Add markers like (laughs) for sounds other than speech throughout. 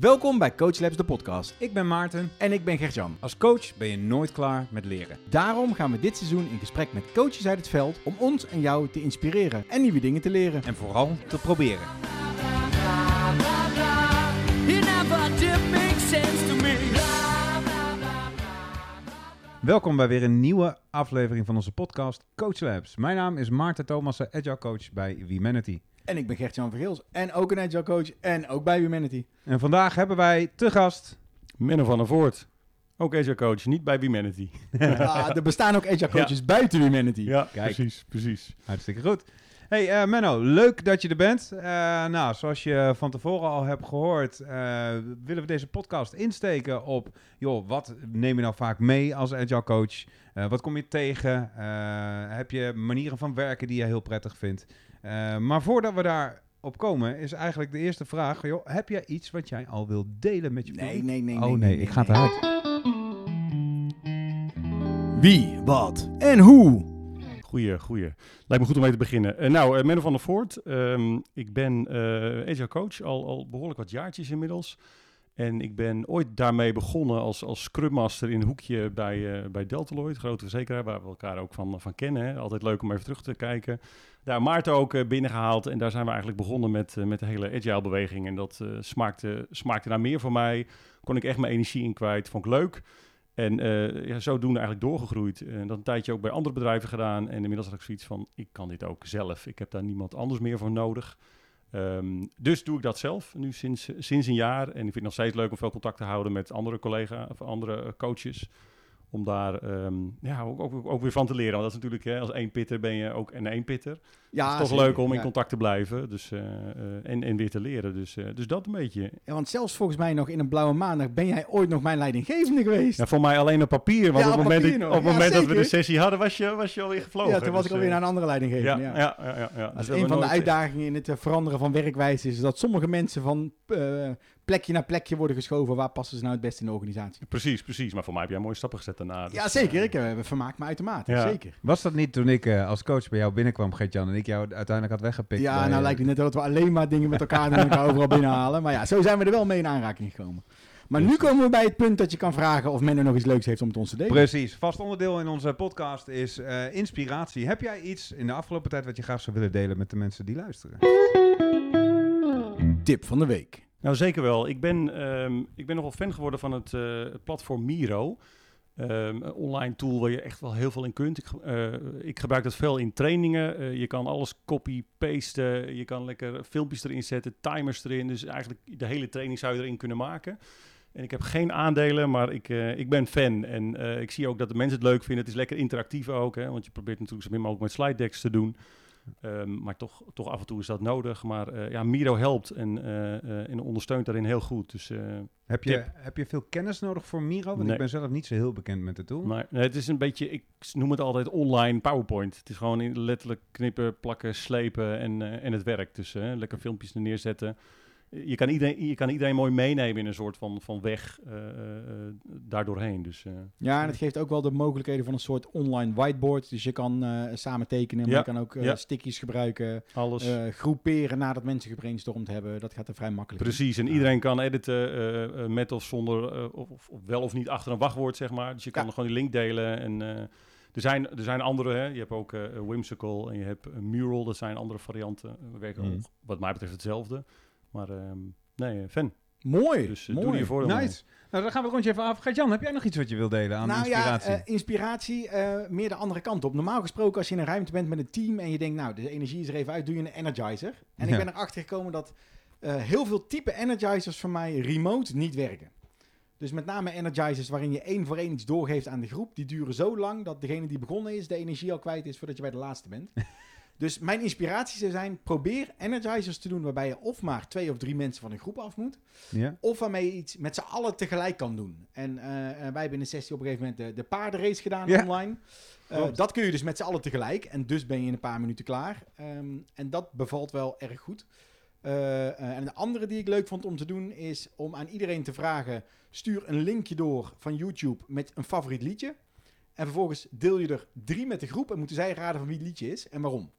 Welkom bij Coach Labs, de podcast. Ik ben Maarten. En ik ben Gert-Jan. Als coach ben je nooit klaar met leren. Daarom gaan we dit seizoen in gesprek met coaches uit het veld om ons en jou te inspireren en nieuwe dingen te leren. En vooral te proberen. Welkom bij weer een nieuwe aflevering van onze podcast Coach Labs. Mijn naam is Maarten Thomassen, Agile Coach bij Humanity. En ik ben Gert-Jan Vergeels en ook een agile coach en ook bij Humanity. En vandaag hebben wij te gast... Menno van der Voort. Ook agile coach, niet bij Humanity. (laughs) Ah, er bestaan ook agile coaches buiten Humanity. Ja, Kijk. precies, precies. Hartstikke goed. Hey eh, Menno, leuk dat je er bent. Eh, nou, zoals je van tevoren al hebt gehoord, eh, willen we deze podcast insteken op, joh, wat neem je nou vaak mee als agile coach? Wat kom je tegen? Heb je manieren van werken die je heel prettig vindt? Maar voordat we daar op komen, is eigenlijk de eerste vraag, joh, heb jij iets wat jij al wil delen met je Nee, publiek? nee, nee. oh nee, ik ga het eruit. Wie, wat en hoe? Goeie, goeie. Lijkt me goed om mee te beginnen. Eh, nou, eh, Menno van der Voort. ehm, ik ben eh agile coach, al, al behoorlijk wat jaartjes inmiddels. En ik ben ooit daarmee begonnen als, als Scrum Master in een hoekje bij, eh bij Deltaloid, grote verzekeraar, waar we elkaar ook van, van kennen. Altijd leuk om even terug te kijken. Daar Maarten ook eh, binnengehaald en daar zijn we eigenlijk begonnen met, eh, met de hele agile beweging. En dat eh, smaakte, smaakte naar meer voor mij. Kon ik echt mijn energie in kwijt, vond ik leuk. En eh ja, zodoende eigenlijk doorgegroeid. En dat een tijdje ook bij andere bedrijven gedaan. En inmiddels had ik zoiets van, ik kan dit ook zelf. Ik heb daar niemand anders meer voor nodig. Ehm, dus doe ik dat zelf, nu sinds, sinds een jaar. En ik vind het nog steeds leuk om veel contact te houden met andere collega's of andere eh, coaches. Om daar ehm, ja, ook, ook, ook weer van te leren. Want dat is natuurlijk, hè, als één pitter ben je ook een één pitter. Ja, het is toch zeker, leuk om in ja. contact te blijven dus, eh, eh, en, en weer te leren. Dus, eh, dus dat een beetje. Ja, want zelfs volgens mij nog in een blauwe maandag ben jij ooit nog mijn leidinggevende geweest. Ja, voor mij alleen op papier. Want Ja, op het op moment, papier dat- nog. op het Ja, moment dat we de sessie hadden, was je, was je alweer gevlogen. ja, toen was ik Dus, alweer naar een andere leidinggevende. ja, ja. ja, ja, Dus een van de uitdagingen in het veranderen van werkwijze. Is dat sommige mensen van plekje naar plekje worden geschoven. Waar passen ze nou het beste in de organisatie? Precies, precies. Maar voor mij heb jij mooie stappen gezet daarna. dus, ja, zeker. eh, Ik eh, vermaak me uitermate. Ja. Zeker. Was dat niet toen ik eh, als coach bij jou binnenkwam, Gert-Jan, en ik jou uiteindelijk had weggepikt? Ja, nou lijkt het net dat we alleen maar dingen met elkaar doen en elkaar overal binnenhalen. Maar ja, zo zijn we er wel mee in aanraking gekomen. Maar nu komen we bij het punt dat je kan vragen of men er nog iets leuks heeft om het ons te delen. Precies. Vast onderdeel in onze podcast is eh, inspiratie. Heb jij iets in de afgelopen tijd wat je graag zou willen delen met de mensen die luisteren? Tip van de week. Nou, zeker wel. Ik ben, ehm, ik ben nogal fan geworden van het, eh, platform Miro. Ehm, een online tool waar je echt wel heel veel in kunt. Ik, eh, ik gebruik dat veel in trainingen. Eh, je kan alles copy-pasten. Je kan lekker filmpjes erin zetten, timers erin. Dus eigenlijk de hele training zou je erin kunnen maken. En ik heb geen aandelen, maar ik, ik ben fan. En ik zie ook dat de mensen het leuk vinden. Het is lekker interactief ook, hè, want je probeert natuurlijk zo min mogelijk met slide decks te doen. Ehm, maar toch, toch af en toe is dat nodig. Maar eh, ja, Miro helpt en, eh, eh, en ondersteunt daarin heel goed. Dus, Heb je, Tip. heb je veel kennis nodig voor Miro? Want Nee. ik ben zelf niet zo heel bekend met de tool. maar nee, het is een beetje, ik noem het altijd online PowerPoint. Het is gewoon in letterlijk knippen, plakken, slepen en, en het werkt. Dus lekker filmpjes er neerzetten. Je kan, iedereen, je kan iedereen mooi meenemen in een soort van, van weg eh, eh, eh, daardoorheen. Dus, eh, Ja, en het geeft ook wel de mogelijkheden van een soort online whiteboard. Dus je kan eh, samen tekenen, maar Ja, je kan ook eh, ja. stickies gebruiken. alles. eh, groeperen nadat mensen gebrainstormd hebben. Dat gaat er vrij makkelijk. in. Precies, en iedereen kan editen met of zonder, eh, of, of- wel of niet achter een wachtwoord, zeg maar. Dus je kan Ja. gewoon die link delen. En, eh, er, zijn, er zijn andere, hè. je hebt ook eh, Whimsical en je hebt Mural, dat zijn andere varianten. We werken ook, wat mij betreft hetzelfde. Maar ehm, nee, eh, fan. Mooi, Dus eh, mooi. doe je. Nice. Nou, dan gaan we het rondje even af. Gert-Jan, heb jij nog iets wat je wil delen aan nou inspiratie? ja, eh, inspiratie eh, meer de andere kant op. Normaal gesproken als je in een ruimte bent met een team en je denkt, nou, de energie is er even uit, doe je een energizer. En Ja. ik ben erachter gekomen dat eh, heel veel type energizers voor mij remote niet werken. Dus met name energizers waarin je één voor één iets doorgeeft aan de groep, die duren zo lang dat degene die begonnen is, de energie al kwijt is voordat je bij de laatste bent. (laughs) dus mijn inspiratie zou zijn, probeer energizers te doen waarbij je of maar twee of drie mensen van een groep af moet. ja? Of waarmee je iets met z'n allen tegelijk kan doen. En eh, eh, wij hebben in de sessie op een gegeven moment de, de paardenrace gedaan Ja. online. Eh, dat kun je dus met z'n allen tegelijk. En dus ben je in een paar minuten klaar. Ehm, en dat bevalt wel erg goed. En de andere die ik leuk vond om te doen is om aan iedereen te vragen: stuur een linkje door van YouTube met een favoriet liedje. En vervolgens deel je er drie met de groep en moeten zij raden van wie het liedje is en waarom.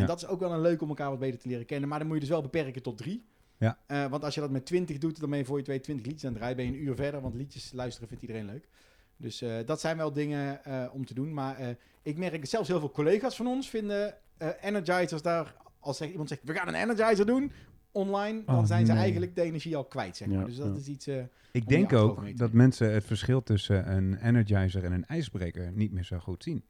En dat is ook wel een leuk om elkaar wat beter te leren kennen. Maar dan moet je dus wel beperken tot drie. Ja. Eh, want als je dat met 20 doet, dan ben je voor je twee 20 liedjes aan het draaien. Ben je een uur verder, want liedjes luisteren vindt iedereen leuk. Dus eh, dat zijn wel dingen eh, om te doen. Maar ik merk dat zelfs heel veel collega's van ons vinden energizers daar... Als iemand zegt, we gaan een energizer doen online, dan Oh, zijn ze nee. eigenlijk de energie al kwijt, zeg maar. Ja, Dus dat ja. is iets... Ik denk ook dat mensen het verschil tussen een energizer en een ijsbreker niet meer zo goed zien.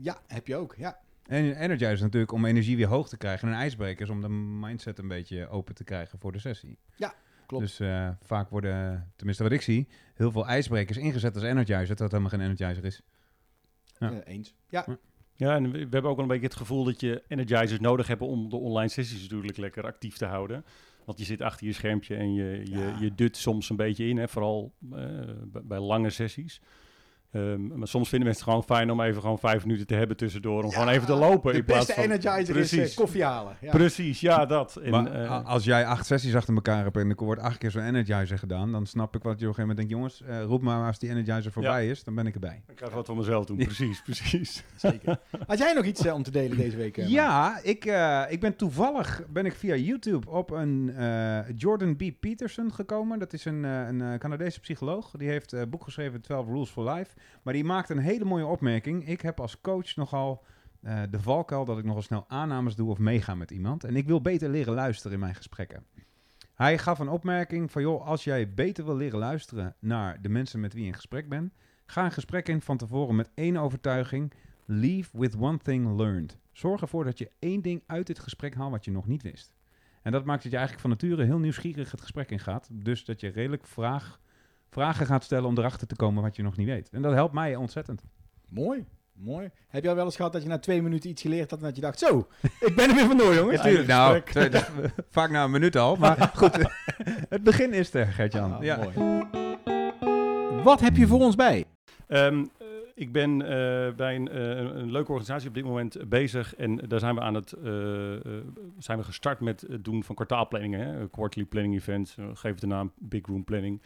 ja, heb je ook, ja. En energizer is natuurlijk om energie weer hoog te krijgen. En een ijsbreker is om de mindset een beetje open te krijgen voor de sessie. Ja, klopt. Dus eh, vaak worden, tenminste wat ik zie, heel veel ijsbrekers ingezet als energizer, terwijl het helemaal geen energizer is. Ja. Eh, eens. Ja, Ja, en we, we hebben ook wel een beetje het gevoel dat je energizers nodig hebt om de online sessies natuurlijk lekker actief te houden. Want je zit achter je schermpje en je, je, Ja. je dut soms een beetje in, hè, vooral eh, bij, bij lange sessies. Ehm, maar soms vinden mensen het gewoon fijn om even gewoon vijf minuten te hebben tussendoor. Om Ja, gewoon even te lopen. de in plaats beste van, energizer is Precies. eh, koffie halen. Ja. Precies, ja, dat. En, maar eh, als jij acht sessies achter elkaar hebt en er wordt acht keer zo'n energizer gedaan, dan snap ik wat je op een gegeven moment denkt, jongens, eh, roep maar als die energizer voorbij is, dan ben ik erbij. ik ga even wat voor mezelf doen. (laughs) Precies, precies. Zeker. Had jij nog iets eh, om te delen deze week? eh? Ja, ik, eh, ik ben toevallig ben ik via YouTube op een eh, Jordan B. Peterson gekomen. Dat is een, eh, een eh, Canadese psycholoog. Die heeft een boek geschreven, 12 Rules for Life. Maar die maakt een hele mooie opmerking. Ik heb als coach nogal eh, de valkuil dat ik nogal snel aannames doe of meega met iemand. En ik wil beter leren luisteren in mijn gesprekken. Hij gaf een opmerking van, joh, als jij beter wil leren luisteren naar de mensen met wie je in gesprek bent, ga een gesprek in van tevoren met één overtuiging. Leave with one thing learned. Zorg ervoor dat je één ding uit dit gesprek haalt wat je nog niet wist. En dat maakt dat je eigenlijk van nature heel nieuwsgierig het gesprek in gaat. Dus dat je redelijk vraag, vragen gaat stellen om erachter te komen wat je nog niet weet. En dat helpt mij ontzettend. Mooi, mooi. Heb je al wel eens gehad dat je na twee minuten iets geleerd had en dat je dacht, zo, ik ben er weer vandoor, jongens. Natuurlijk, nou, twee- dat- (laughs) vaak na een minuut al. Maar goed, (laughs) het begin is er, Gert-Jan. Ah, ja. mooi. Wat heb je voor ons bij? Ehm, eh, ik ben eh, bij een, eh, een, een leuke organisatie op dit moment bezig. En daar zijn we aan het eh, eh, zijn we gestart met het doen van kwartaalplanningen. Hè? Quarterly planning events. geef het de naam Big Room Planning.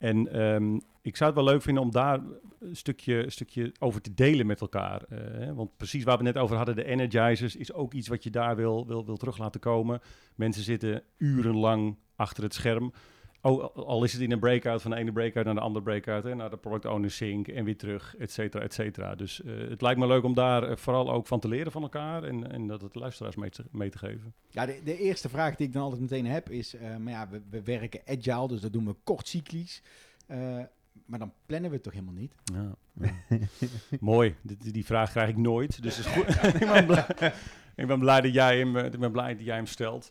En ehm, ik zou het wel leuk vinden om daar een stukje, stukje over te delen met elkaar. eh, want precies waar we net over hadden, de energizers, is ook iets wat je daar wil, wil, wil terug laten komen. Mensen zitten urenlang achter het scherm. Oh, al is het in een breakout van de ene breakout naar de andere breakout, hè, naar de product owner sync en weer terug, et cetera, et cetera. Dus eh, het lijkt me leuk om daar eh, vooral ook van te leren van elkaar en, en dat het luisteraars mee te, mee te geven. Ja, de, de eerste vraag die ik dan altijd meteen heb is, eh, maar ja, we, we werken agile, dus dat doen we kortcyclisch. Eh, maar dan plannen we het toch helemaal niet? Ja. (laughs) Mooi, die, die vraag krijg ik nooit, dus is goed. (laughs) ik, ben blij, ik ben blij dat jij hem, ik ben blij dat jij hem stelt.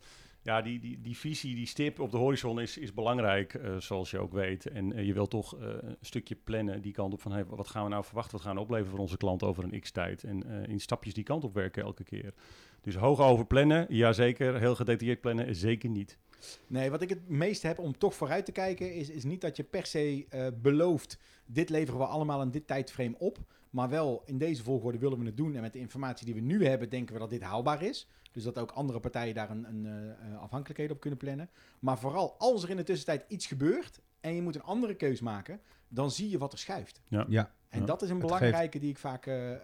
Ja, die, die, die visie, die stip op de horizon is, is belangrijk, eh, zoals je ook weet. En eh, je wilt toch eh, een stukje plannen die kant op van... Hey, wat gaan we nou verwachten, wat gaan we opleveren voor onze klant over een x-tijd? En in stapjes die kant op werken elke keer. Dus hoog over plannen, jazeker. Heel gedetailleerd plannen, zeker niet. Nee, wat ik het meest heb om toch vooruit te kijken, is, is niet dat je per se belooft, dit leveren we allemaal in dit tijdframe op. Maar wel in deze volgorde willen we het doen. En met de informatie die we nu hebben, denken we dat dit haalbaar is. Dus dat ook andere partijen daar een, een eh, eh, afhankelijkheid op kunnen plannen. Maar vooral als er in de tussentijd iets gebeurt en je moet een andere keus maken, dan zie je wat er schuift. Ja, En Ja. dat is een belangrijke die ik vaak eh, eh,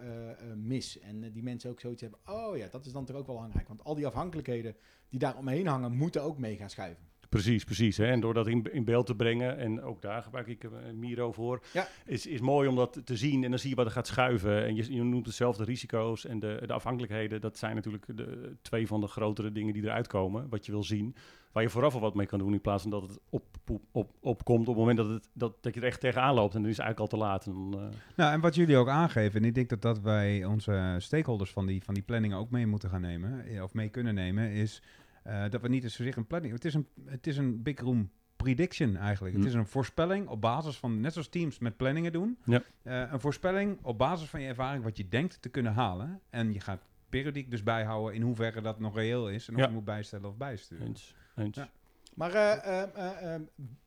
mis. En die mensen ook zoiets hebben. Oh ja, dat is dan toch ook wel belangrijk. Want al die afhankelijkheden die daar omheen hangen, moeten ook mee gaan schuiven. Precies, precies. Hè? En door dat in, in beeld te brengen, en ook daar gebruik ik eh, Miro voor, Ja. is, is mooi om dat te zien. En dan zie je wat er gaat schuiven. En je, je noemt hetzelfde risico's en de, de afhankelijkheden. Dat zijn natuurlijk de, twee van de grotere dingen die eruit komen, wat je wil zien. Waar je vooraf al wat mee kan doen, in plaats van dat het op, op, op, opkomt op het moment dat, het, dat, dat je er echt tegenaan loopt. En dan is het eigenlijk al te laat. En dan, eh, Nou, en wat jullie ook aangeven, en ik denk dat dat wij onze stakeholders van die, van die planningen ook mee moeten gaan nemen, eh, of mee kunnen nemen, is eh, dat we niet eens zozeer een planning... Het is een, het is een big room prediction eigenlijk. Het is een voorspelling op basis van, net zoals teams met planningen doen, Ja. eh, een voorspelling op basis van je ervaring wat je denkt te kunnen halen. En je gaat periodiek dus bijhouden in hoeverre dat nog reëel is en of Ja. je moet bijstellen of bijsturen. eens, eens. Ja. Maar eh,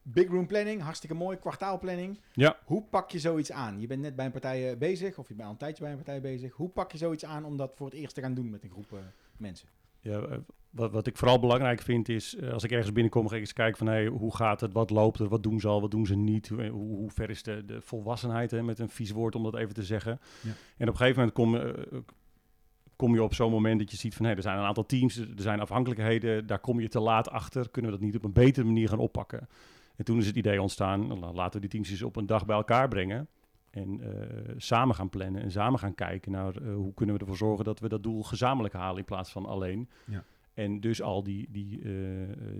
big room planning, hartstikke mooi. Kwartaalplanning. Ja. Hoe pak je zoiets aan? Je bent net bij een partij bezig, of je bent al een tijdje bij een partij bezig. Hoe pak je zoiets aan om dat voor het eerst te gaan doen met een groep eh, mensen? Ja, eh, wat, wat ik vooral belangrijk vind is, eh, als ik ergens binnenkom, ga ik eens kijken van hey, hoe gaat het, wat loopt er, wat doen ze al, wat doen ze niet, hoe, hoe, hoe ver is de, de volwassenheid, hè, met een vies woord om dat even te zeggen. Ja. En op een gegeven moment kom, eh, kom je op zo'n moment dat je ziet van hé, er zijn een aantal teams, er zijn afhankelijkheden, daar kom je te laat achter. Kunnen we dat niet op een betere manier gaan oppakken? En toen is het idee ontstaan, nou, laten we die teams eens op een dag bij elkaar brengen. En eh, samen gaan plannen en samen gaan kijken naar eh, hoe kunnen we ervoor zorgen dat we dat doel gezamenlijk halen in plaats van alleen. Ja. En dus al die, die, eh,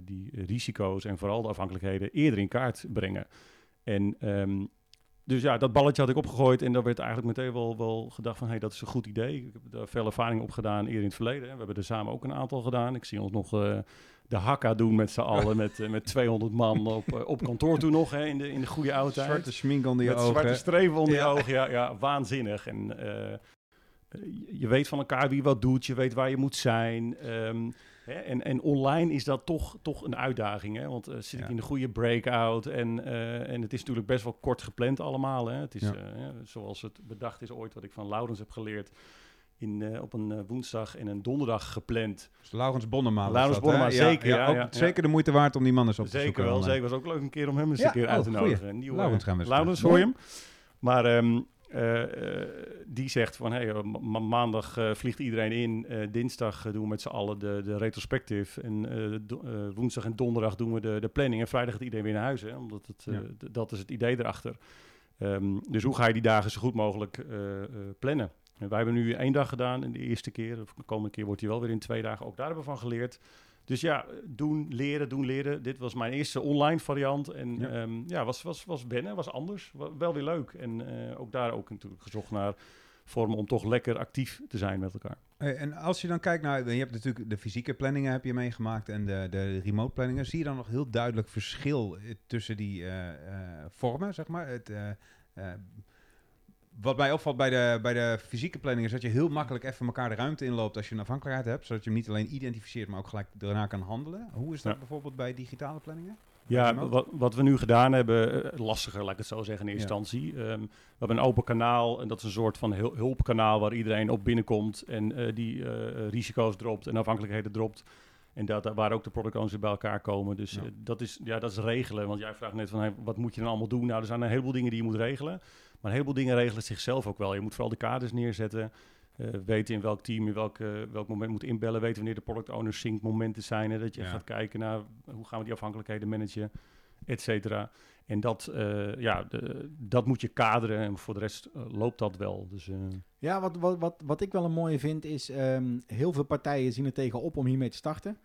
die risico's en vooral de afhankelijkheden eerder in kaart brengen. En ehm, dus ja, dat balletje had ik opgegooid en daar werd eigenlijk meteen wel, wel gedacht van, hé, hey, dat is een goed idee. Ik heb daar veel ervaring op gedaan eerder in het verleden. hè. We hebben er samen ook een aantal gedaan. Ik zie ons nog de hakka doen met z'n allen, met, eh, met 200 man op, eh, op kantoor toen nog, hè, in, de, in de goede oude tijd. Zwarte smink onder je Met ogen. zwarte strepen onder Ja. je ogen, ja, ja, waanzinnig. En eh, je- weet van elkaar wie wat doet, je weet waar je moet zijn. ehm, hè, en, en online is dat toch, toch een uitdaging, hè? want zit ik in de goede breakout en, eh, en het is natuurlijk best wel kort gepland allemaal. Hè? Het is Ja. zoals het bedacht is ooit, wat ik van Laurens heb geleerd, in, eh, op een eh, woensdag en een donderdag gepland. Dus Laurens Bonnema. Laurens? Bonnema, zeker, ja. Zeker de moeite waard om die man eens op te Zeker zoeken. wel, online. zeker. was ook leuk een keer om hem eens een keer uit oh, te nodigen. Nieuwe, Laurens gaan we Laurens, hoor je hem? Maar ehm, eh, eh, die zegt van, hey, eh, ma- maandag eh, vliegt iedereen in. eh, dinsdag eh, doen we met z'n allen de, de retrospective. En eh, eh, woensdag en donderdag doen we de, de planning. En vrijdag gaat iedereen weer naar huis. Hè, omdat het, eh, Ja. dat is het idee erachter. Ehm, dus hoe ga je die dagen zo goed mogelijk eh, eh, plannen? En wij hebben nu één dag gedaan in de eerste keer. De komende keer wordt hij wel weer in twee dagen. Ook daar hebben we van geleerd. Dus ja, doen, leren, doen, leren. Dit was mijn eerste online variant. En Ja. ja, ja was, was, was wennen, was anders. Wel weer leuk. En eh, ook daar ook natuurlijk gezocht naar vormen om toch lekker actief te zijn met elkaar. Hey, en als je dan kijkt naar, je hebt natuurlijk de fysieke planningen heb je meegemaakt en de, de remote planningen. Zie je dan nog heel duidelijk verschil eh, tussen die eh, vormen, zeg maar? Het, wat mij opvalt bij de, bij de fysieke planning is dat je heel makkelijk even elkaar de ruimte inloopt als je een afhankelijkheid hebt, zodat je hem niet alleen identificeert, maar ook gelijk daarna kan handelen. Hoe is dat Ja. bijvoorbeeld bij digitale planningen? Ja, wat, wat we nu gedaan hebben, eh, lastiger laat ik het zo zeggen in eerste Ja. instantie. Ehm, we hebben een open kanaal en dat is een soort van hul- hulpkanaal waar iedereen op binnenkomt en eh, die eh, risico's dropt en afhankelijkheden dropt. En dat, waar ook de product owners bij elkaar komen. Dus Ja. dat, is, ja, dat is regelen. Want jij vraagt net van hey, wat moet je dan allemaal doen? Nou, er zijn een heleboel dingen die je moet regelen. Maar een heleboel dingen regelen zichzelf ook wel. Je moet vooral de kaders neerzetten. eh, weten in welk team, in welk, eh, welk moment moet inbellen. Weten wanneer de product owner sync momenten zijn. Hè, dat je Ja. gaat kijken naar hoe gaan we die afhankelijkheden managen, et cetera. En dat, eh, ja, de, dat moet je kaderen. En voor de rest loopt dat wel. Dus, eh, Ja, wat, wat, wat, wat ik wel een mooie vind is, ehm, heel veel partijen zien er tegenop om hiermee te starten.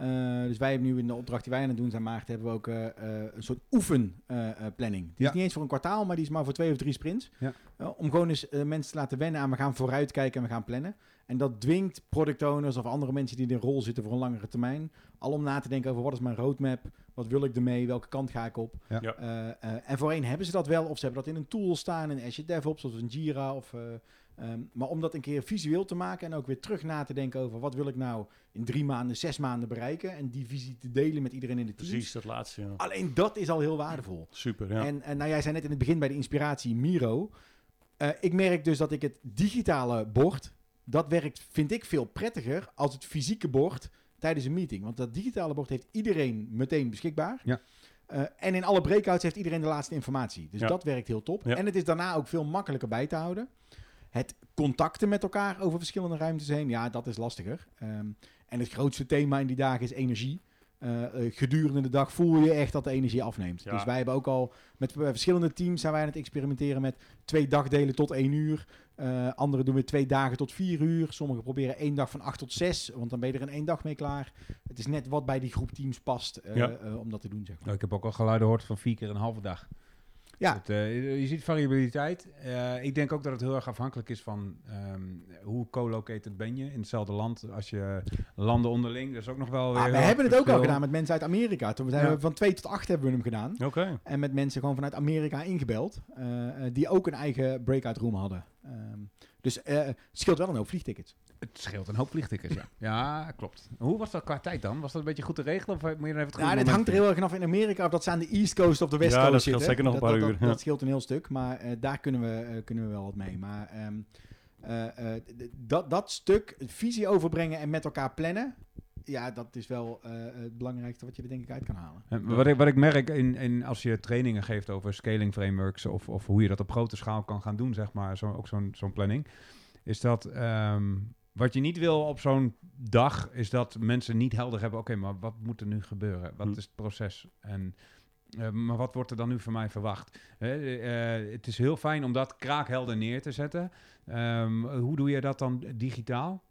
Eh, dus wij hebben nu in de opdracht die wij aan het doen zijn, Maarten, hebben we ook eh, eh, een soort oefenplanning. die Ja. is niet eens voor een kwartaal, maar die is maar voor twee of drie sprints. Ja. Om gewoon eens mensen te laten wennen aan, we gaan vooruitkijken en we gaan plannen. En dat dwingt product owners of andere mensen die in de rol zitten voor een langere termijn, al om na te denken over wat is mijn roadmap, wat wil ik ermee, welke kant ga ik op. Ja. Eh, eh, en voorheen hebben ze dat wel, of ze hebben dat in een tool staan, in Azure DevOps of een Jira. Of, eh, ehm, maar om dat een keer visueel te maken en ook weer terug na te denken over wat wil ik nou in drie maanden, zes maanden bereiken. En die visie te delen met iedereen in de team. precies, dat laatste. Ja. Alleen dat is al heel waardevol. Super, ja. En, en nou, jij zei net in het begin bij de inspiratie Miro. Eh, ik merk dus dat ik het digitale bord, dat werkt, vind ik veel prettiger als het fysieke bord tijdens een meeting. Want dat digitale bord heeft iedereen meteen beschikbaar. Ja. Eh, en in alle breakouts heeft iedereen de laatste informatie. Dus Ja. dat werkt heel top. Ja. En het is daarna ook veel makkelijker bij te houden. Het contacten met elkaar over verschillende ruimtes heen, ja, dat is lastiger. Ehm, en het grootste thema in die dagen is energie. Eh, eh, gedurende de dag voel je echt dat de energie afneemt. Ja. Dus wij hebben ook al met verschillende teams zijn wij aan het experimenteren met twee dagdelen tot één uur. Eh anderen doen we twee dagen tot vier uur. Sommigen proberen één dag van acht tot zes, want dan ben je er in één dag mee klaar. Het is net wat bij die groep teams past eh, Ja. eh, om dat te doen, zeg maar. Nou, ik heb ook al geluiden gehoord van vier keer een halve dag. Ja. Het, eh, je ziet variabiliteit. Eh, ik denk ook dat het heel erg afhankelijk is van ehm, hoe co-located ben je in hetzelfde land. Als je landen onderling, dat is ook nog wel weer Ah, we heel hebben het ook al gedaan met mensen uit Amerika. Toen we Ja. zijn van twee tot acht hebben we hem gedaan. Oké. En met mensen gewoon vanuit Amerika ingebeld. eh, die ook een eigen breakout room hadden. Ehm, dus eh, het scheelt wel een hoop vliegtickets. Het scheelt een hoop vliegtickets, ja. ja, klopt. Hoe was dat qua tijd dan? Was dat een beetje goed te regelen? Of moet je dan even het Ja, dit hangt er heel erg vanaf in Amerika of dat ze aan de East Coast of de West Ja, Coast dat scheelt zitten. zeker nog een dat, paar dat, uur, Dat, ja. dat scheelt een heel stuk, maar eh, daar kunnen we, eh, kunnen we wel wat mee. Maar ehm, eh, eh, dat, dat stuk, visie overbrengen en met elkaar plannen, ja, dat is wel eh, het belangrijkste wat je er denk ik uit kan halen. Eh, Wat ik, wat ik merk in, in, als je trainingen geeft over scaling frameworks of, of hoe je dat op grote schaal kan gaan doen, zeg maar, zo, ook zo'n zo'n planning, is dat ehm, Wat je niet wil op zo'n dag is dat mensen niet helder hebben. Oké, maar wat moet er nu gebeuren? Wat Hm. is het proces? En, eh, maar wat wordt er dan nu van mij verwacht? Hè, eh, het is heel fijn om dat kraakhelder neer te zetten. Ehm, hoe doe je dat dan digitaal?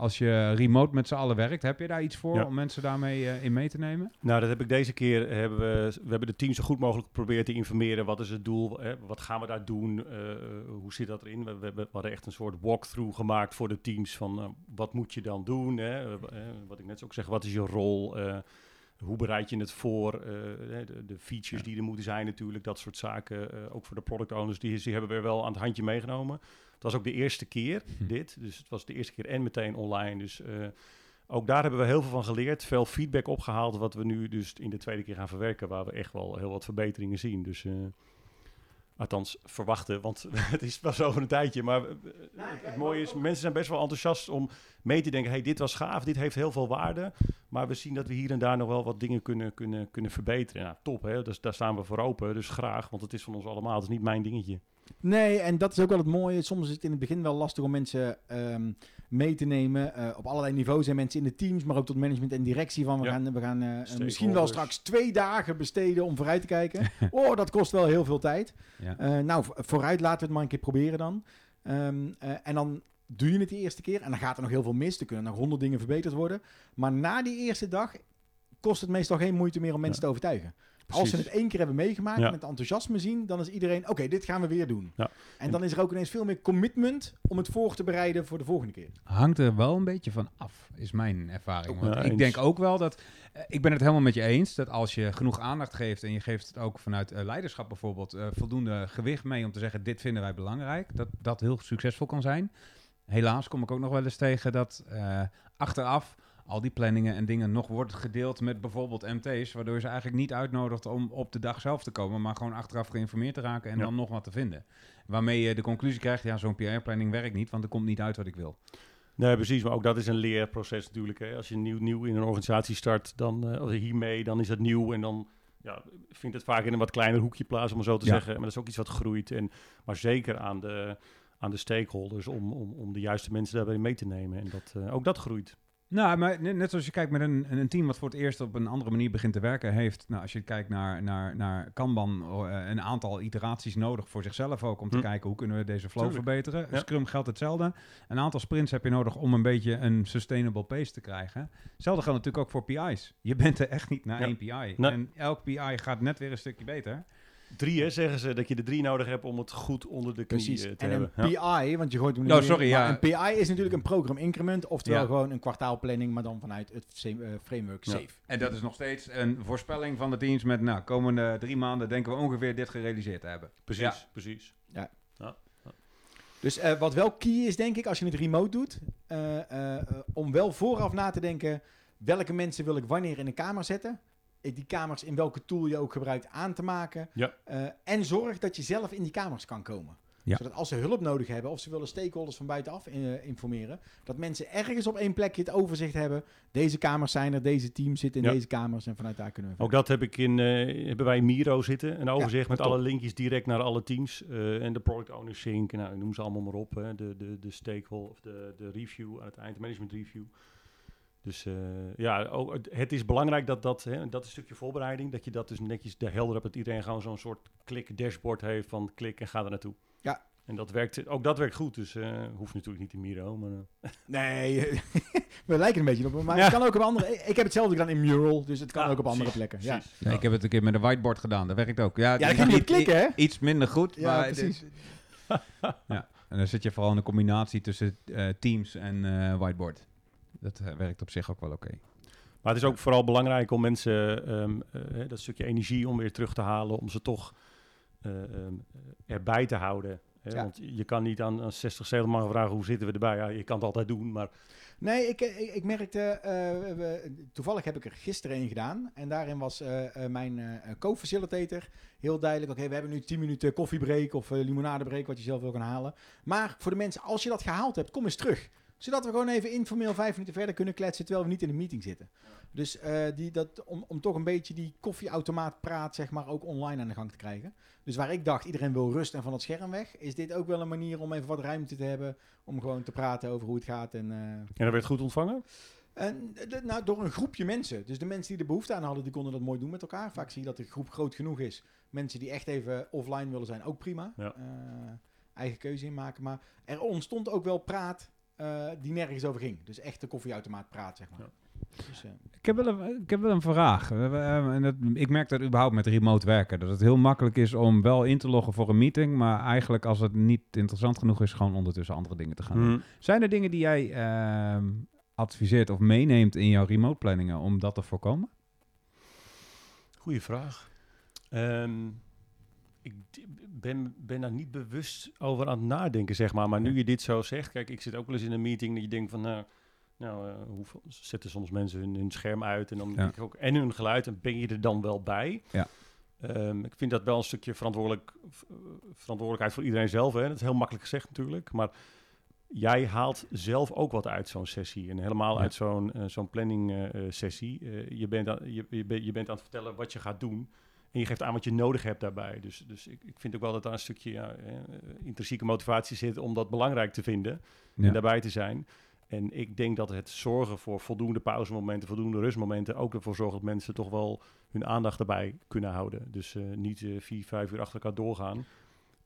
Als je remote met z'n allen werkt, heb je daar iets voor Ja. om mensen daarmee eh, in mee te nemen? Nou, dat heb ik deze keer. Hebben we, we hebben de team zo goed mogelijk geprobeerd te informeren. Wat is het doel? Hè? Wat gaan we daar doen? Eh, hoe zit dat erin? We, we, we hadden echt een soort walkthrough gemaakt voor de teams. Van eh, wat moet je dan doen? Hè? Eh, eh, wat ik net ook zeg, wat is je rol? Eh, hoe bereid je het voor? Eh, de, de features die er moeten zijn natuurlijk. Dat soort zaken. Eh, ook voor de product owners. Die, die hebben we wel aan het handje meegenomen. Het was ook de eerste keer Hm. dit. Dus het was de eerste keer en meteen online. Dus... eh, ook daar hebben we heel veel van geleerd. Veel feedback opgehaald, wat we nu dus in de tweede keer gaan verwerken, waar we echt wel heel wat verbeteringen zien. Dus eh, althans verwachten, want (laughs) het is pas over een tijdje. Maar eh, het mooie is, mensen zijn best wel enthousiast om mee te denken, hey, dit was gaaf, dit heeft heel veel waarde. Maar we zien dat we hier en daar nog wel wat dingen kunnen, kunnen, kunnen verbeteren. Nou, top, hè? Dus daar staan we voor open. Dus graag, want het is van ons allemaal. Het is niet mijn dingetje. Nee, en dat is ook wel het mooie. Soms is het in het begin wel lastig om mensen ehm, mee te nemen. Eh, op allerlei niveaus zijn mensen in de teams, maar ook tot management en directie van we Ja. gaan, we gaan eh, misschien wel straks twee dagen besteden om vooruit te kijken. (laughs) oh, dat kost wel heel veel tijd. Ja. Eh, nou, vo- vooruit laten we het maar een keer proberen dan. Ehm, eh, en dan doe je het de eerste keer en dan gaat er nog heel veel mis. Er kunnen nog honderd dingen verbeterd worden. Maar na die eerste dag kost het meestal geen moeite meer om mensen Ja. te overtuigen. Als ze het één keer hebben meegemaakt Ja. en het enthousiasme zien, dan is iedereen, oké, dit gaan we weer doen. Ja. En dan is er ook ineens veel meer commitment om het voor te bereiden voor de volgende keer. Hangt er wel een beetje van af, is mijn ervaring. Want Ja, ik denk ook wel dat. eh, ik ben het helemaal met je eens dat als je genoeg aandacht geeft en je geeft het ook vanuit eh, leiderschap bijvoorbeeld eh, voldoende gewicht mee om te zeggen: dit vinden wij belangrijk, dat dat heel succesvol kan zijn. Helaas kom ik ook nog wel eens tegen dat eh, achteraf al die planningen en dingen nog wordt gedeeld met bijvoorbeeld MT's, waardoor je ze eigenlijk niet uitnodigt om op de dag zelf te komen, maar gewoon achteraf geïnformeerd te raken en Ja. dan nog wat te vinden. Waarmee je de conclusie krijgt, ja, zo'n PR-planning werkt niet, want er komt niet uit wat ik wil. Nee, precies. Maar ook dat is een leerproces natuurlijk. Hè. Als je nieuw, nieuw in een organisatie start, dan eh, hiermee, dan is het nieuw. En dan ja, vindt het vaak in een wat kleiner hoekje plaats, om maar zo te Ja. zeggen. Maar dat is ook iets wat groeit. En, maar zeker aan de, aan de stakeholders om, om, om de juiste mensen daarbij mee te nemen. En dat, eh, ook dat groeit. Nou, maar net, zoals je kijkt met een, een team wat voor het eerst op een andere manier begint te werken, heeft, nou, als je kijkt naar, naar, naar Kanban, eh, een aantal iteraties nodig voor zichzelf ook, om te Hm. kijken hoe kunnen we deze flow Tuurlijk. verbeteren. Ja. Scrum geldt hetzelfde. Een aantal sprints heb je nodig om een beetje een sustainable pace te krijgen. Hetzelfde geldt natuurlijk ook voor PI's. Je bent er echt niet naar Ja. één PI. Nee. En elk PI gaat net weer een stukje beter. Drie, hè, zeggen ze, dat je de drie nodig hebt om het goed onder de knie Precies. eh, te En hebben. een Ja. PI, want je gooit hem Oh, nu in, sorry, maar ja. Een PI is natuurlijk een program increment, oftewel Ja. gewoon een kwartaalplanning, maar dan vanuit het eh, framework Ja. SAFE. En dat is nog steeds een voorspelling van de teams met, nou, komende drie maanden denken we ongeveer dit gerealiseerd te hebben. Precies, Ja. precies. Dus eh, wat wel key is, denk ik, als je het remote doet, eh, eh, eh, om wel vooraf na te denken, welke mensen wil ik wanneer in een kamer zetten? Eh, Die kamers in welke tool je ook gebruikt aan te maken. Ja. Eh, en zorg dat je zelf in die kamers kan komen. Ja. Zodat als ze hulp nodig hebben of ze willen stakeholders van buitenaf eh, informeren, dat mensen ergens op één plekje het overzicht hebben. Deze kamers zijn er, deze teams zitten in Ja. deze kamers en vanuit daar kunnen we Ook dat heb ik in, hebben wij in Miro zitten. Een overzicht met top. alle linkjes direct naar alle teams. en de product owner sync. Nou, noem ze allemaal maar op. Hè. De, de, de stakeholder of de, de review aan het eind, de management review. Dus eh, ja, ook, het- is belangrijk dat dat, hè, dat is een stukje voorbereiding, dat je dat dus netjes de helder hebt, dat iedereen gewoon zo'n soort klik dashboard heeft van klik en ga er naartoe. Ja. En dat werkt, ook dat werkt goed, dus eh hoeft natuurlijk niet in Miro, maar eh, (laughs) Nee, (laughs) we lijken een beetje op, maar Ja. het kan ook op andere. Ik heb hetzelfde gedaan in Mural, dus het kan ja, ook op andere precies, plekken. Ja. precies. Ja, ik heb het een keer met een whiteboard gedaan. Dat werkt ook. Ja, Ja, dan kan je niet klikken, hè? Iets minder goed, Ja, maar precies. dit- (laughs) ja. En dan zit je vooral in een combinatie tussen eh, Teams en eh, whiteboard. Dat eh, werkt op zich ook wel oké. Maar het is ook vooral belangrijk om mensen ehm, eh, dat stukje energie om weer terug te halen, om ze toch eh, ehm, erbij te houden. Hè? Ja. Want je kan niet aan, aan 60, 70 man vragen hoe zitten we erbij. Ja, je kan het altijd doen, maar Nee, ik, ik, ik merkte, we- toevallig heb ik er gisteren een gedaan. En daarin was mijn co-facilitator heel duidelijk. Oké, we hebben nu 10 minuten koffiebreak of limonadebreak, wat je zelf wil gaan halen. Maar voor de mensen, als je dat gehaald hebt, kom eens terug. Zodat we gewoon even informeel vijf minuten verder kunnen kletsen terwijl we niet in een meeting zitten. Dus eh, die, dat, om, om toch een beetje die koffieautomaat praat, zeg maar, ook online aan de gang te krijgen. Dus waar ik dacht, iedereen wil rust en van het scherm weg, is dit ook wel een manier om even wat ruimte te hebben. Om gewoon te praten over hoe het gaat. En, eh, En dat werd goed ontvangen? en de- nou, door een groepje mensen. Dus de mensen die er behoefte aan hadden, die konden dat mooi doen met elkaar. Vaak zie je dat de groep groot genoeg is. Mensen die echt even offline willen zijn, ook prima. Ja. Eh, eigen keuze in maken. Maar er ontstond ook wel praat eh, die nergens over ging. Dus echt de koffieautomaat praat, zeg maar. Ja. Dus, eh, Ik heb wel een, ik heb wel een vraag. We hebben, eh, en dat, ik merk dat überhaupt met remote werken. Dat het heel makkelijk is om wel in te loggen voor een meeting. Maar eigenlijk als het niet interessant genoeg is, gewoon ondertussen andere dingen te gaan doen. Hmm. Zijn er dingen die jij ehm, adviseert of meeneemt in jouw remote planningen om dat te voorkomen? Goeie vraag. Ehm, ik ben, ben daar niet bewust over aan het nadenken, zeg maar. Maar nu je dit zo zegt, kijk, ik zit ook wel eens in een meeting dat je denkt van, nou, nou eh, hoeveel, zetten soms mensen hun, hun scherm uit en dan Ja. ik ook, en hun geluid, en ben je er dan wel bij? Ja. Ehm, ik vind dat wel een stukje verantwoordelijk, eh, verantwoordelijkheid voor iedereen zelf. Hè? Dat is heel makkelijk gezegd natuurlijk, maar jij haalt zelf ook wat uit zo'n sessie. En helemaal Ja. uit zo'n eh, zo'n planning sessie. Je, bent aan, je, je, je bent aan het vertellen wat je gaat doen. En je geeft aan wat je nodig hebt daarbij. Dus, dus ik, ik vind ook wel dat daar een stukje ja, eh, intrinsieke motivatie zit om dat belangrijk te vinden Ja. en daarbij te zijn. En ik denk dat het zorgen voor voldoende pauzemomenten, voldoende rustmomenten, ook ervoor zorgt dat mensen toch wel hun aandacht erbij kunnen houden. Dus eh, niet eh, vier, vijf uur achter elkaar doorgaan.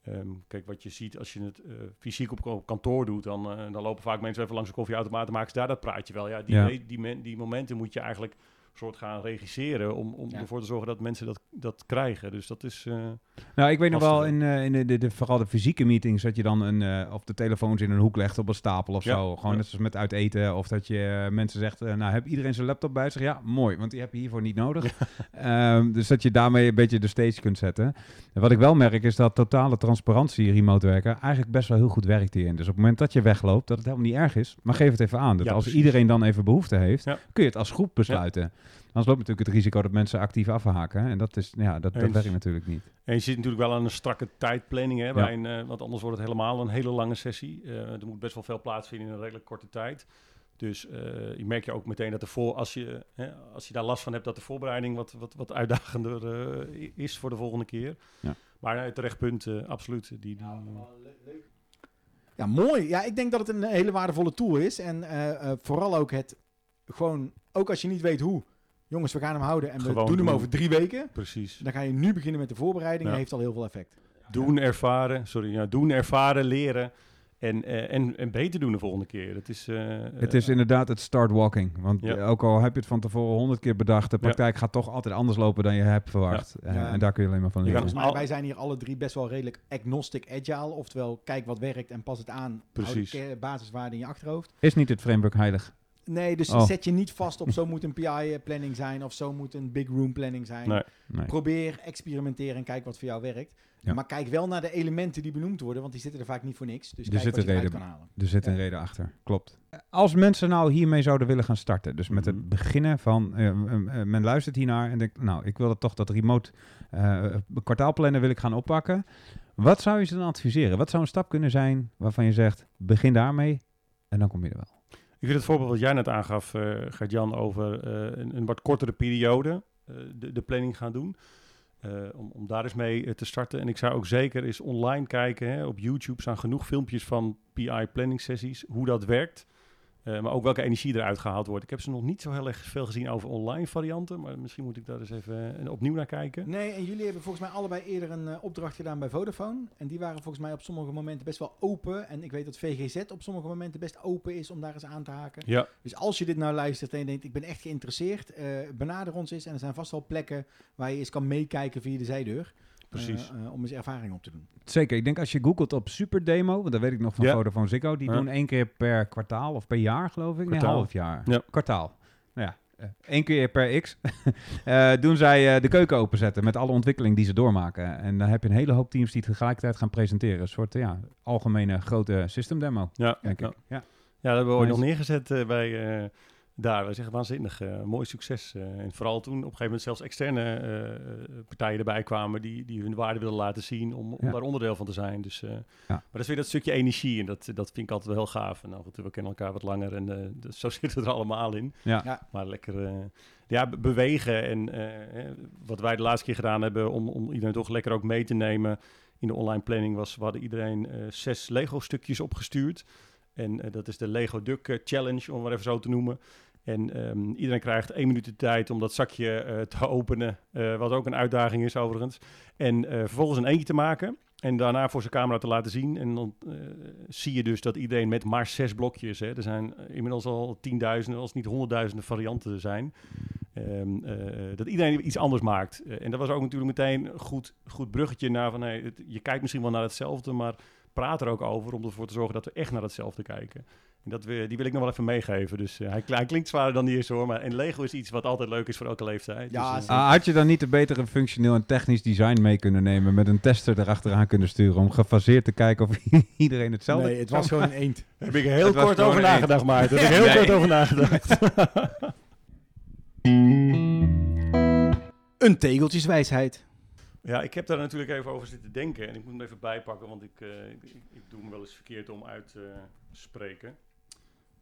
Ehm, kijk, wat je ziet als je het fysiek op, op kantoor doet, dan, dan lopen vaak mensen even langs de koffieautomaat en maken ze daar dat praatje wel. Ja, die, Ja. die, die, die momenten moet je eigenlijk soort gaan regisseren om, om Ja. ervoor te zorgen dat mensen dat, dat krijgen. Dus dat is... eh, Nou, ik weet nog wel in, eh, in de, de, de- vooral de fysieke meetings dat je dan een, eh, of de telefoons in een hoek legt op een stapel of Ja, zo. Gewoon ja. net zoals met uit eten. Of dat je mensen zegt, nou, heb iedereen zijn laptop bij zich? Ja, mooi, want die heb je hiervoor niet nodig. (laughs) Ehm, dus dat je daarmee een beetje de stage kunt zetten. En wat ik wel merk is dat totale transparantie remote werken eigenlijk best wel heel goed werkt hierin. Dus op het moment dat je wegloopt, dat het helemaal niet erg is. Maar geef het even aan. Dat Ja, als precies. iedereen dan even behoefte heeft, Ja. kun je het als groep besluiten. Anders loopt natuurlijk het risico dat mensen actief afhaken. En dat, is, ja, dat, dat werkt natuurlijk niet. En je zit natuurlijk wel aan een strakke tijdplanning, hè, Ja. een, eh, want anders wordt het helemaal een hele lange sessie. Eh, er moet best wel veel plaatsvinden in een redelijk korte tijd. Dus eh, je merk je ook meteen dat de voor, als, je, hè, als je daar last van hebt, dat de voorbereiding wat, wat, wat uitdagender eh, is voor de volgende keer. Ja. Maar terecht punt, eh, absoluut. Die, die, Ja, mooi. Ja, ik denk dat het een hele waardevolle tool is. En eh, eh, vooral ook het gewoon, ook als je niet weet hoe. Jongens, we gaan hem houden en we doen hem over drie weken. precies. Dan ga je nu beginnen met de voorbereiding. Ja. en heeft al heel veel effect. Doen, ervaren, sorry, ja, doen, ervaren, leren en, eh, en, en beter doen de volgende keer. Het is, eh, Het is inderdaad het start walking. Want Ja. eh, ook al heb je het van tevoren honderd keer bedacht, de Ja. praktijk gaat toch altijd anders lopen dan je hebt verwacht. Eh, Ja. En daar kun je alleen maar van leren. kan- Volgens mij, al- wij zijn hier alle drie best wel redelijk agnostic agile. Oftewel, kijk wat werkt en pas het aan. Precies. Basiswaarden in je achterhoofd. Is niet het framework heilig? Nee, dus Oh. zet je niet vast op zo moet een PI-planning zijn of zo moet een big room planning zijn. Nee. Nee. Probeer, experimenteer en kijk wat voor jou werkt. Ja. Maar kijk wel naar de elementen die benoemd worden, want die zitten er vaak niet voor niks. Dus Er kijk zit wat je reden kan halen. Er zit een reden achter. Klopt. Als mensen nou hiermee zouden willen gaan starten, dus met Mhm. het beginnen van, eh, eh, eh, men luistert hiernaar en denkt, nou, ik wil dat toch dat remote eh kwartaalplannen wil ik gaan oppakken. Wat zou je ze dan adviseren? Wat zou een stap kunnen zijn waarvan je zegt, begin daarmee en dan kom je er wel. Ik vind het voorbeeld wat jij net aangaf, eh Gert-Jan, over eh, een, een wat kortere periode eh, de, de planning gaan doen. Om, om daar eens mee te starten. En ik zou ook zeker eens online kijken. Hè. Op YouTube staan genoeg filmpjes van PI planning sessies, hoe dat werkt. Eh, maar ook welke energie eruit gehaald wordt. Ik heb ze nog niet zo heel erg veel gezien over online varianten. Maar misschien moet ik daar eens even eh, opnieuw naar kijken. Nee, en jullie hebben volgens mij allebei eerder een eh, opdracht gedaan bij Vodafone. En die waren volgens mij op sommige momenten best wel open. En ik weet dat VGZ op sommige momenten best open is om daar eens aan te haken. Ja, Dus als je dit nou luistert en je denkt, ik ben echt geïnteresseerd, benader ons eens. En er zijn vast wel plekken waar je eens kan meekijken via de zijdeur. Precies. Eh, eh, om eens ervaring op te doen. Zeker, ik denk als je googelt op Superdemo, want dat weet ik nog van Ja. Vodafone Ziggo, die Ja. doen één keer per kwartaal of per jaar geloof ik. Nee, Kwartaal. half jaar. Ja. Kwartaal. Nou ja, eh, één keer per x (laughs) eh, doen zij eh, de keuken openzetten met alle ontwikkeling die ze doormaken. En dan heb je een hele hoop teams die het tegelijkertijd gaan presenteren. Een soort ja, algemene grote system demo, Ja, denk ja. ik. Ja. Ja, dat hebben we ooit Nice. nog neergezet bij, eh, daar. Wij zeggen waanzinnig, eh, mooi succes. eh. en vooral toen op een gegeven moment zelfs externe eh, eh, partijen erbij kwamen die, die hun waarde wilden laten zien om, om Ja. daar onderdeel van te zijn. Dus, eh, Maar dat is weer dat stukje energie en dat, dat vind ik altijd wel heel gaaf. En af en toe, we kennen elkaar wat langer en eh, dus zo (laughs) zitten we er allemaal in. Ja. Ja. Maar lekker eh, ja, be- bewegen en wat wij de laatste keer gedaan hebben om, om iedereen toch lekker ook mee te nemen in de online planning was, we hadden iedereen eh, zes Lego stukjes opgestuurd. En eh, dat is de Lego Duck eh, Challenge, om maar even zo te noemen. En ehm, iedereen krijgt één minuut de tijd om dat zakje eh, te openen, wat ook een uitdaging is overigens. En vervolgens een eentje te maken en daarna voor zijn camera te laten zien. En dan zie je dus dat iedereen met maar zes blokjes, hè, er zijn inmiddels al tienduizenden, als niet honderdduizenden varianten zijn, Ehm, eh, dat iedereen iets anders maakt. En dat was ook natuurlijk meteen een goed, goed bruggetje naar van, hey, je kijkt misschien wel naar hetzelfde, maar praat er ook over om ervoor te zorgen dat we echt naar hetzelfde kijken. En dat we, die wil ik nog wel even meegeven. Dus eh, hij, kl- hij klinkt zwaarder dan die is hoor. Maar, en Lego is iets wat altijd leuk is voor elke leeftijd. Ja, dus, eh, Ah, had je dan niet een betere functioneel en technisch design mee kunnen nemen met een tester erachteraan kunnen sturen om gefaseerd te kijken of (laughs) iedereen hetzelfde Nee, het was gewoon een eend. Daar (laughs) heb ik heel Het kort over een nagedacht, Maarten. Daar heb ik (laughs) heel Nee. kort over nagedacht. Een tegeltjeswijsheid. Ja, ik heb daar natuurlijk even over zitten denken. En ik moet hem even bijpakken, want ik, eh, ik, ik, doe hem wel eens verkeerd om uit te spreken.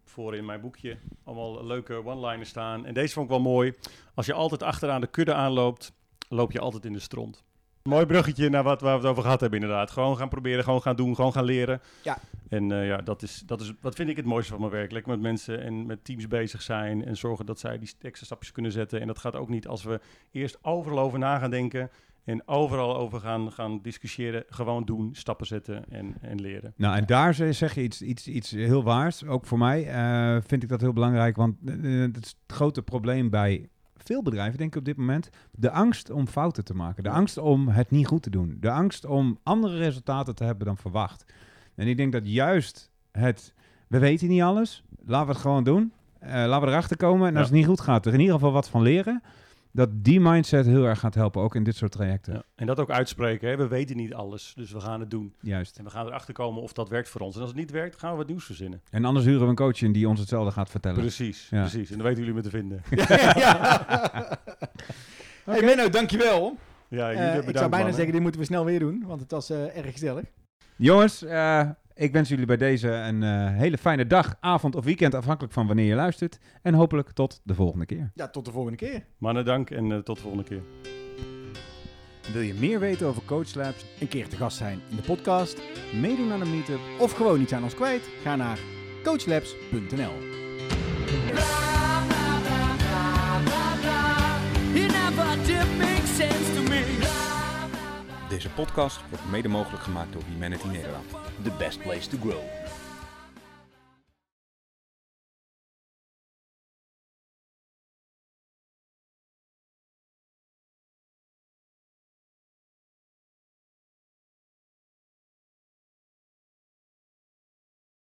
Voor in mijn boekje allemaal leuke one-liners staan. En deze vond ik wel mooi. Als je altijd achteraan de kudde aanloopt, loop je altijd in de stront. Mooi bruggetje naar wat waar we het over gehad hebben inderdaad. Gewoon gaan proberen, gewoon gaan doen, gewoon gaan leren. Ja. En eh, ja, dat is, dat is, wat vind ik het mooiste van mijn werk. Lekker met mensen en met teams bezig zijn en zorgen dat zij die extra stapjes kunnen zetten. En dat gaat ook niet als we eerst overal over na gaan denken en overal over gaan, gaan discussiëren. Gewoon doen, stappen zetten en, en leren. Nou, en daar ze- zeg je iets, iets, iets heel waars. Ook voor mij eh, vind ik dat heel belangrijk. Want eh, het is het grote probleem bij veel bedrijven, denk ik op dit moment. De angst om fouten te maken. De angst om het niet goed te doen. De angst om andere resultaten te hebben dan verwacht. En ik denk dat juist het... We weten niet alles. Laten we het gewoon doen. Eh, laten we erachter komen. En als Ja. het niet goed gaat, er in ieder geval wat van leren. Dat die mindset heel erg gaat helpen, ook in dit soort trajecten. Ja. En dat ook uitspreken. Hè. We weten niet alles, dus we gaan het doen. Juist. En we gaan erachter komen of dat werkt voor ons. En als het niet werkt, gaan we wat nieuws verzinnen. En anders huren we een coach in die ons hetzelfde gaat vertellen. Precies, Ja. precies. En dan weten jullie me te vinden. (laughs) (laughs) Hey Menno, dankjewel. Ja, jullie Eh, bedankt, ik zou bijna mannen. zeggen, dit moeten we snel weer doen, want het was eh, erg gezellig. Jongens, eh, ik wens jullie bij deze een eh, hele fijne dag, avond of weekend, afhankelijk van wanneer je luistert. En hopelijk tot de volgende keer. Ja, tot de volgende keer. Mannen, dank en eh, tot de volgende keer. Wil je meer weten over Coach Labs, Een keer te gast zijn in de podcast meedoen aan een meetup? of gewoon iets aan ons kwijt? Ga naar coachlabs.nl. It never did make sense to me. Deze podcast wordt mede mogelijk gemaakt door Humanity Nederland. the best place to grow.